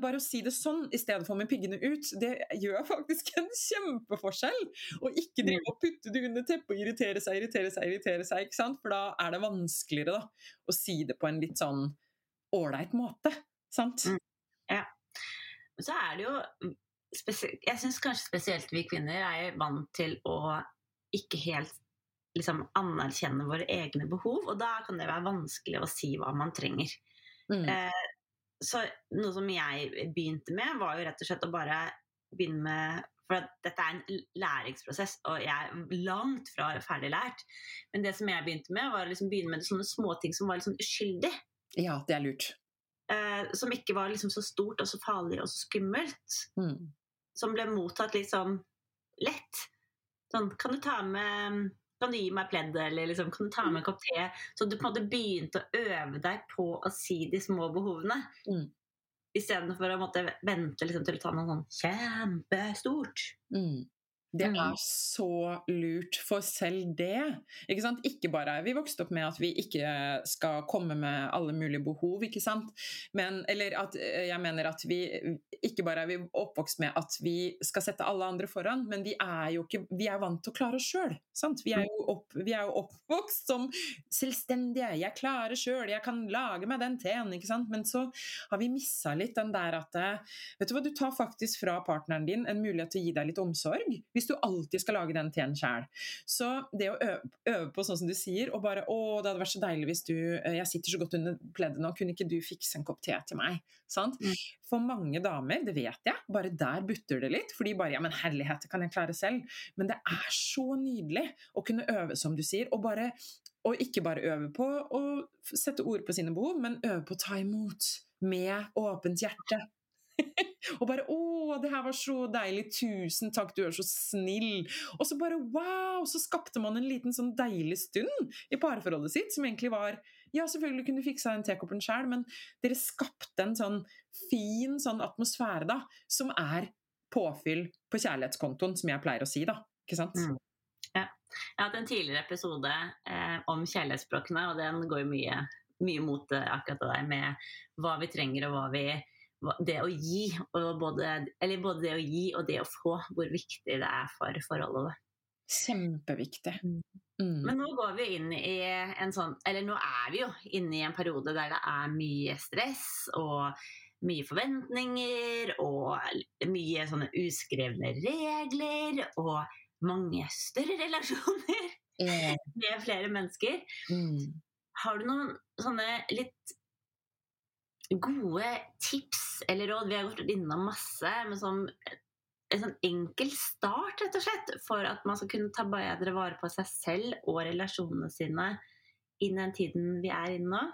Bare å si det sånn i stedet for med piggene ut, det gjør faktisk en kjempeforskjell. Og ikke drive og putte det under teppet og irritere seg, irritere seg, irritere seg. ikke sant? For da er det vanskeligere da, å si det på en litt sånn ålreit måte. Sant? Mm. Ja. Så er det jo jeg syns kanskje spesielt vi kvinner er vant til å ikke helt liksom, anerkjenne våre egne behov, og da kan det være vanskelig å si hva man trenger. Mm. Eh, så noe som jeg begynte med, var jo rett og slett å bare begynne med For dette er en læringsprosess, og jeg er langt fra ferdig lært. Men det som jeg begynte med, var å liksom begynne med sånne småting som var litt sånn uskyldig. Ja, det er lurt. Eh, som ikke var liksom så stort og så farlig og så skummelt. Mm som ble mottatt litt sånn lett. sånn Kan du ta med kan du gi meg pleddet, eller liksom, kan du ta med en kopp te? Så du på en måte begynte å øve deg på å si de små behovene. Mm. Istedenfor å måtte vente liksom, til å ta noe sånn kjempestort. Mm. Det Mm. er så lurt for selv det. Ikke sant? Ikke bare er vi vokst opp med at vi ikke skal komme med alle mulige behov, ikke sant? Men, eller at eh, jeg mener at vi ikke bare er vi oppvokst med at vi skal sette alle andre foran, men vi er jo ikke Vi er vant til å klare oss sjøl. Vi, er jo opp, vi er jo oppvokst som selvstendige. 'Jeg klarer sjøl, jeg kan lage meg den teen', ikke sant? Men så har vi missa litt den der at eh, Vet du hva, du tar faktisk fra partneren din en mulighet til å gi deg litt omsorg. Hvis du alltid skal lage den teen sjæl. Så det å øve, øve, på sånn som du sier, og bare 'Å, det hadde vært så deilig hvis du Jeg sitter så godt under pleddet nå, kunne ikke du fikse en kopp te til meg?' Sant? Mm. For mange damer, det vet jeg, bare der butter det litt. Fordi bare 'Ja, men herlighet, det kan jeg klare selv'. Men det er så nydelig å kunne øve, som du sier, og bare og ikke bare øve på å sette ord på sine behov, men øve på å ta imot med åpent hjerte. og bare 'Å, det her var så deilig. Tusen takk, du er så snill.' Og så bare wow! Så skapte man en liten sånn deilig stund i parforholdet sitt, som egentlig var Ja, selvfølgelig kunne du fiksa den tekoppen sjøl, men dere skapte en sånn fin sånn atmosfære, da, som er påfyll på kjærlighetskontoen, som jeg pleier å si, da. Ikke sant? Mm. Ja. Jeg hatt en tidligere episode eh, om kjærlighetsspråkene, og den går mye, mye mot eh, akkurat det der med hva vi trenger og hva vi Det å gi, og både, eller både det å gi og det å få, hvor viktig det er for forholdet. Kjempeviktig. Mm. Mm. Men nå går vi inn i en sånn Eller nå er vi jo inne i en periode der det er mye stress og mye forventninger og mye sånne uskrevne regler og mange større relasjoner mm. med flere mennesker. Mm. Har du noen sånne litt gode tips eller råd? Vi har gått innom masse, men som en sånn enkel start, rett og slett, for at man skal kunne ta bedre vare på seg selv og relasjonene sine i den tiden vi er inne nå?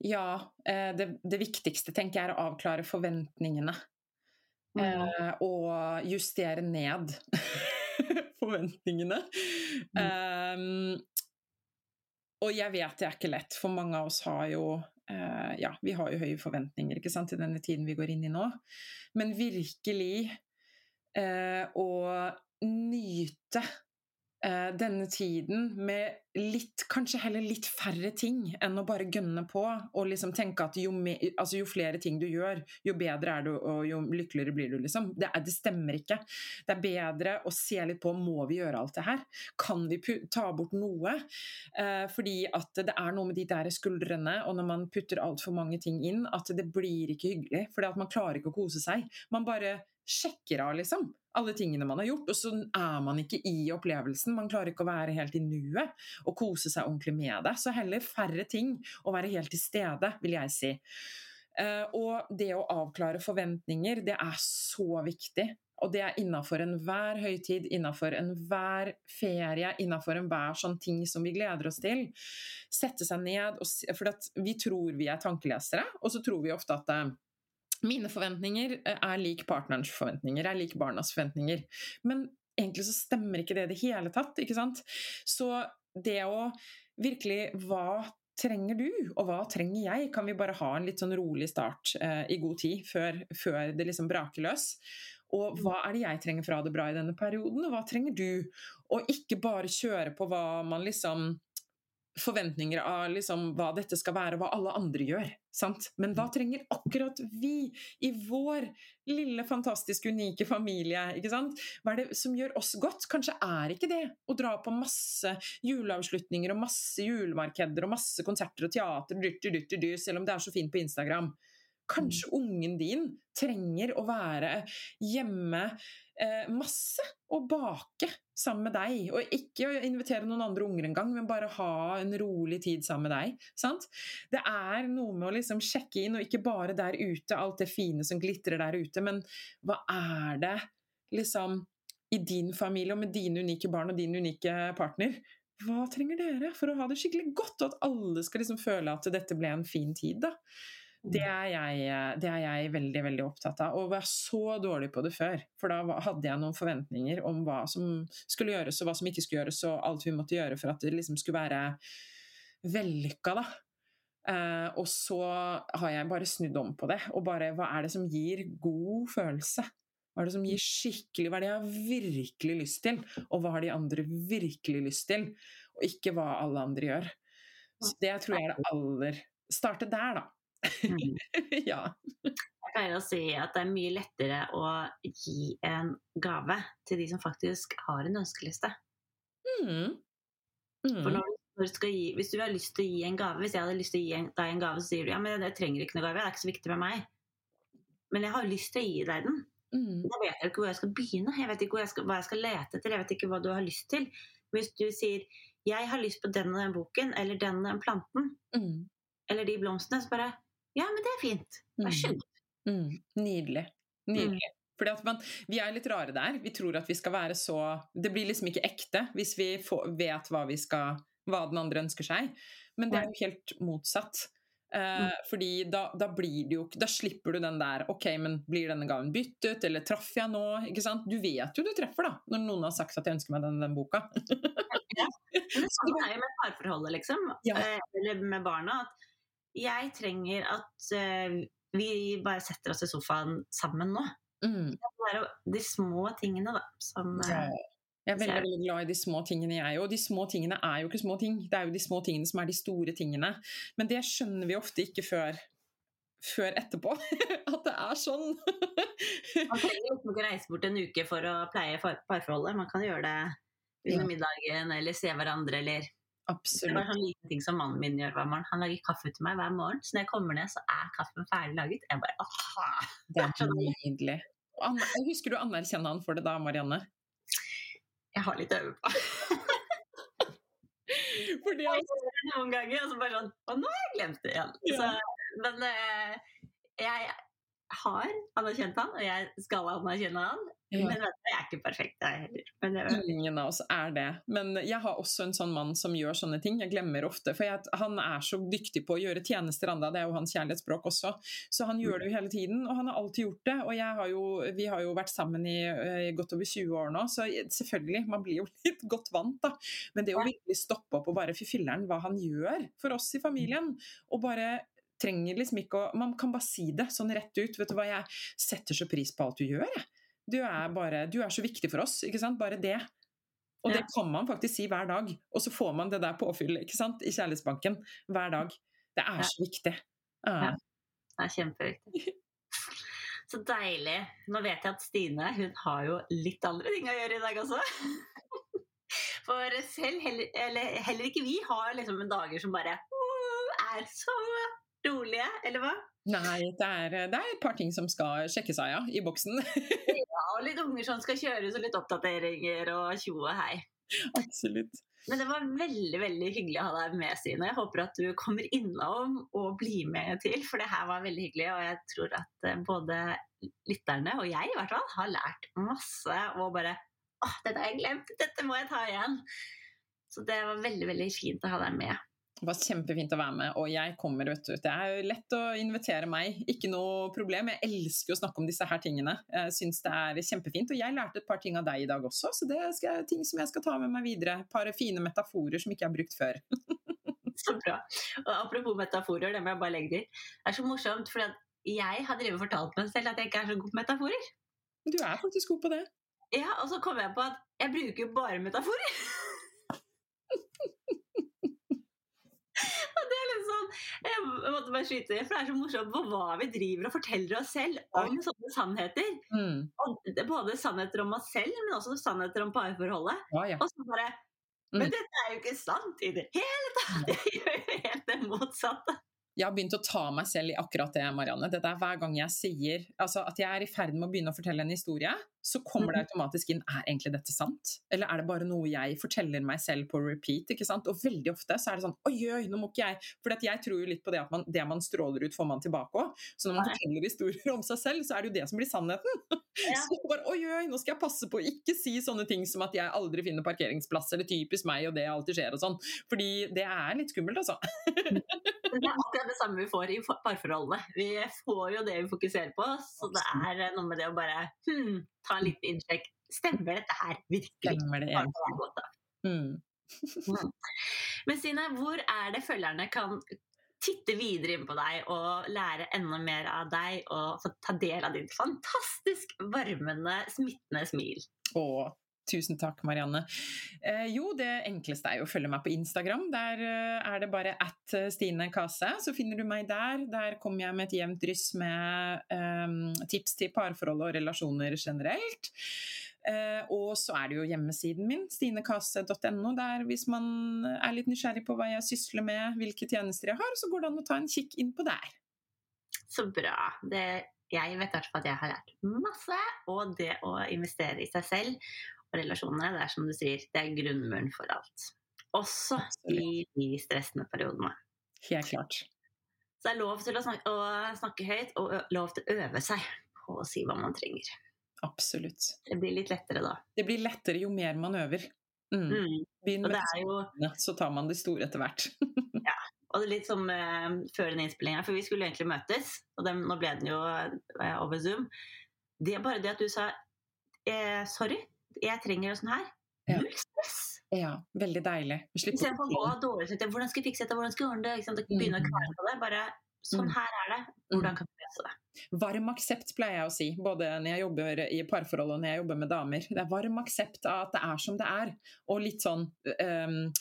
Ja, eh, det, det, viktigste tenker jeg er å avklare forventningene. Mm. Eh, og justere ned forventningene. Mm. Um, og jeg vet det er ikke lett, for mange av oss har jo Ja, vi har jo høye forventninger ikke sant, til denne tiden vi går inn i nå. Men virkelig eh, å nyte uh, denne tiden med litt, kanskje heller litt færre ting enn å bare gønne på og liksom tenke at jo, me, altså jo flere ting du gjør, jo bedre er du og jo lykkeligere blir du, liksom. Det, er, det, stemmer ikke. Det er bedre å se litt på må vi gjøre alt det her. Kan vi ta bort noe? Eh, fordi at det er noe med de der skuldrene, og når man putter altfor mange ting inn, at det blir ikke hyggelig. Fordi man klarer ikke å kose seg. Man bare sjekker av, liksom alle tingene man har gjort, og så er man ikke i opplevelsen. Man klarer ikke å være helt i nuet og kose seg ordentlig med det. Så heller færre ting og være helt til stede, vil jeg si. Uh, og det å avklare forventninger, det er så viktig. Og det er innafor enhver høytid, innafor enhver ferie, innafor enhver sånn ting som vi gleder oss til. Sette seg ned, og, for vi tror vi er tankelesere, og så tror vi ofte at uh, mine forventninger er lik partnerens forventninger, er lik barnas forventninger. Men egentlig så stemmer ikke det i det hele tatt, ikke sant? Så det å virkelig Hva trenger du, og hva trenger jeg? Kan vi bare ha en litt sånn rolig start eh, i god tid før, før det liksom braker løs? Og hva er det jeg trenger ha det bra i denne perioden, og hva trenger du? Og ikke bare kjøre på hva man liksom forventninger av liksom hva dette skal være, og hva alle andre gjør. Sant? Men hva trenger akkurat vi i vår lille, fantastiske, unike familie? Ikke sant? Hva er det som gjør oss godt? Kanskje er ikke det å dra på masse juleavslutninger og masse julemarkeder og masse konserter og teater, dyrt, dyrt, dyrt, selv om det er så fint på Instagram. Kanskje ungen din trenger å være hjemme eh, masse og bake sammen med deg. Og ikke invitere noen andre unger engang, men bare ha en rolig tid sammen med deg. Sant? Det er noe med å liksom sjekke inn, og ikke bare der ute, alt det fine som glitrer der ute, men hva er det liksom i din familie og med dine unike barn og din unike partner? Hva trenger dere for å ha det skikkelig godt, og at alle skal liksom føle at dette ble en fin tid? da? Det er, jeg, det er jeg veldig veldig opptatt av. Og var så dårlig på det før. For da hadde jeg noen forventninger om hva som skulle gjøres, og hva som ikke skulle gjøres, og alt vi måtte gjøre for at det liksom skulle være vellykka, da. Eh, og så har jeg bare snudd om på det. Og bare hva er det som gir god følelse? Hva er det som gir skikkelig Hva er det jeg har virkelig lyst til? Og hva har de andre virkelig lyst til? Og ikke hva alle andre gjør. Så det tror jeg er det aller Starte der, da. Mm. ja. Jeg pleier å si at det er mye lettere å gi en gave til de som faktisk har en ønskeliste. Mm. For Mm. når du, når du skal gi, hvis du har lyst til å gi en gave, hvis jeg hadde lyst til å gi en, deg en gave, så sier du ja, men jeg trenger ikke noe gave, det er ikke så viktig med meg. Men jeg har lyst til å gi deg den. Mm. Da vet jeg ikke hvor jeg skal begynne. Jeg vet ikke hvor jeg skal, hva jeg skal lete etter. Jeg vet ikke hva du har lyst til. Hvis du sier 'jeg har lyst på den og den boken', eller 'den og den planten', Mm. eller de blomstene, så bare 'ja, men det er fint'. Vær så god. Mm. Nydelig. Nydelig. Fordi at man, vi er litt rare der. Vi tror at vi skal være så Det blir liksom ikke ekte hvis vi får, vet hva, vi skal, hva den andre ønsker seg. Men det er jo helt motsatt. Eh, fordi da, da blir det jo ikke Da slipper du den der OK, men blir denne gaven byttet, eller traff jeg nå? Ikke sant? Du vet jo du treffer, da, når noen har sagt at jeg ønsker meg den, den boka. Men det er jo med parforholdet, liksom. Ja. Eh, Eller med barna. At jeg trenger at uh, vi bare setter oss i sofaen sammen nå. Mm. Det er jo de små tingene, da, som uh, Jeg er veldig, veldig glad i de små tingene, jeg òg. De små tingene er jo ikke små ting. Det er jo de små tingene som er de store tingene. Men det skjønner vi ofte ikke før, før etterpå. At det er sånn. Man trenger liksom ikke reise bort en uke for å pleie parforholdet. Man kan gjøre det under middagen, eller se hverandre, eller Det var Absolutt. sånn liten ting som mannen min gjør hver morgen. Han lager kaffe til meg hver morgen, så når jeg kommer ned, så er kaffen ferdig laget. Jeg bare aha! Det er nydelig. Og Anna- Husker du å anerkjenne han for det da, Marianne? Jeg har litt å øve på. Fordi det noen ganger, og så bare sånn Å, nå har jeg glemt det igjen. Ja. Så, men eh, jeg har anerkjent han, og jeg skal anerkjenne han. Ja. Men jeg er ikke perfekt, jeg heller. Men det, Ingen av oss er det. Men jeg har også en sånn mann som gjør sånne ting. Jeg glemmer ofte. For jeg, han er så dyktig på å gjøre tjenester Anda. Det er jo hans kjærlighetsspråk også. Så han gjør det jo hele tiden, og han har alltid gjort det. Og har jo, vi har jo vært sammen i i, godt over 20 år nå, så selvfølgelig, man blir jo litt godt vant, da. Men det å virkelig stoppe opp og bare fy filleren, hva han gjør for oss i familien, og bare trenger liksom ikke å Man kan bare si det sånn rett ut. Vet du hva, jeg setter så pris på alt du gjør, jeg. Du er, bare, du er så viktig for oss, ikke sant? Bare det. Og det kan man faktisk si hver dag. Og så får man det der påfyllet ikke sant? i Kjærlighetsbanken hver dag. Det er så viktig. Ja. Det er kjempeviktig. Så deilig. Nå vet jeg at Stine hun har jo litt andre ting å gjøre i dag også. For selv heller, eller, heller ikke vi har liksom dager som bare «Åh, er så rolige, eller hva? Nei, det er, det er et par ting som skal sjekkes av, ja, i boksen. Ja, og litt unger som skal kjøres, og litt oppdateringer og tjo og hei. Absolutt. Men det var veldig veldig hyggelig å ha deg med, Sine. Jeg håper at du kommer innom og blir med til, for det her var veldig hyggelig. Og jeg tror at eh, både lytterne og jeg i hvert fall har lært masse. Og bare åh, dette har jeg glemt! Dette må jeg ta igjen! Så det var veldig veldig fint å ha deg med. Det var kjempefint å være med, og jeg kommer, vet du. Det er jo lett å invitere meg, ikke noe problem. Jeg elsker å snakke om disse her tingene. Jeg syns det er kjempefint. Og jeg lærte et par ting av deg i dag også, så det er ting som jeg skal ta med meg videre. Et par fine metaforer som ikke jeg har brukt før. Så bra. Og apropos metaforer, det må jeg bare legge til. Det er så morsomt, for jeg har drevet fortalt meg selv at jeg ikke er så god på metaforer. Du er faktisk god på det. Ja, Og så kom jeg på at jeg bruker jo bare metaforer. Og det er litt sånn, Jeg måtte bare skyte det, for det er så morsomt på hva vi driver og forteller oss selv om sånne sannheter. Mm. Og både sannheter om oss selv, men også sannheter om parforholdet. Ja, ja. Og så bare Mm. Men dette er jo ikke sant i det hele tatt! Jeg gjør jo helt det motsatte. Jeg har begynt å ta meg selv i akkurat det, Marianne. Det er hver gang jeg sier altså at jeg er i ferd med å begynne å fortelle en historie, så kommer det automatisk inn er egentlig dette sant? Eller er det bare noe jeg forteller meg selv på repeat? ikke sant? Og veldig ofte så er det sånn oi, oi, nå må ikke jeg For jeg tror jo litt på det at man, det man stråler ut, får man tilbake òg. Så når man forteller historier om seg selv, så er det jo det som blir sannheten. Ja. Så bare, oi, oi, nå skal jeg passe på å ikke si sånne ting som at jeg aldri finner parkeringsplass, eller typisk meg, og det alltid skjer og sånn. Fordi det er litt skummelt, altså. Det er akkurat det samme vi får i for- parforholdene. Vi får jo det vi fokuserer på, så det er eh, noe med det å bare hmm, ta en liten innsjekk. Stemmer dette her virkelig? Stemmer det en måte. Mm. Men Sine, hvor er det følgerne kan titte videre inn på deg og lære enda mer av deg og få ta del av ditt fantastisk varmende, smittende smil? Å, tusen takk, Marianne. Eh, jo, det enkleste er jo å følge meg på Instagram. Der eh, er det bare at eh, Stine Kase. Så finner du meg der. Der kommer jeg med et jevnt dryss med eh, tips til parforhold og relasjoner generelt. Eh, og så er det jo hjemmesiden min, stinekase.no, der hvis man er litt nysgjerrig på hva jeg sysler med, hvilke tjenester jeg har, så går det an å ta en kikk inn på der. Så bra. Det, jeg vet at jeg har lært masse, og det å investere i seg selv relasjonene, det er som du sier, det er grunnmuren for alt. Også i de stressende periodene. Helt klart. Så det er lov til å snakke, å snakke høyt, og lov til å øve seg på å si hva man trenger. Absolutt. Det blir litt lettere da. Det blir lettere jo mer man øver. Mm. Mm. Begynn med det jo så tar man det store etter hvert. ja. og det er litt som eh, før den innspillingen, for vi skulle egentlig møtes, og dem, nå ble den jo eh, over Zoom. Det er bare det at du sa eh, sorry, jeg trenger det sånn her. Ja. Null stress. Ja, veldig deilig. Istedenfor å gå dårlig samvittighet. Hvordan skal jeg fikse dette? Hvordan skal jeg ordne det? Ikke sant? Begynne å Mm. kvele på det. Bare sånn Mm. her er det. Hvordan kan du løse det? Varm aksept pleier jeg å si, både når jeg jobber i parforhold og når jeg jobber med damer. Det er varm aksept av at det er som det er, og litt sånn um,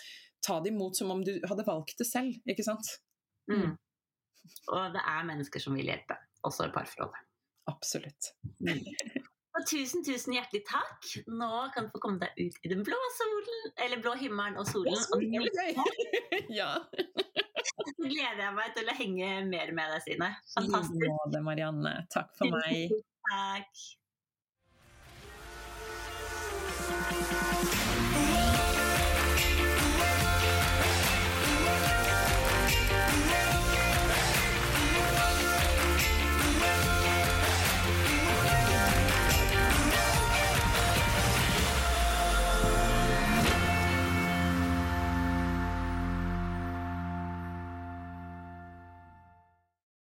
ta det imot som om du hadde valgt det selv, ikke sant? Mm. Og det er mennesker som vil hjelpe, også i parforholdet. Absolutt. Og tusen, tusen hjertelig takk. Nå kan du få komme deg ut i den blå solen, eller blå himmelen og solen. Og solen og ja. så gleder jeg meg til å henge mer med deg, Sine. I Fantastisk. det, Marianne. Takk for meg. Takk.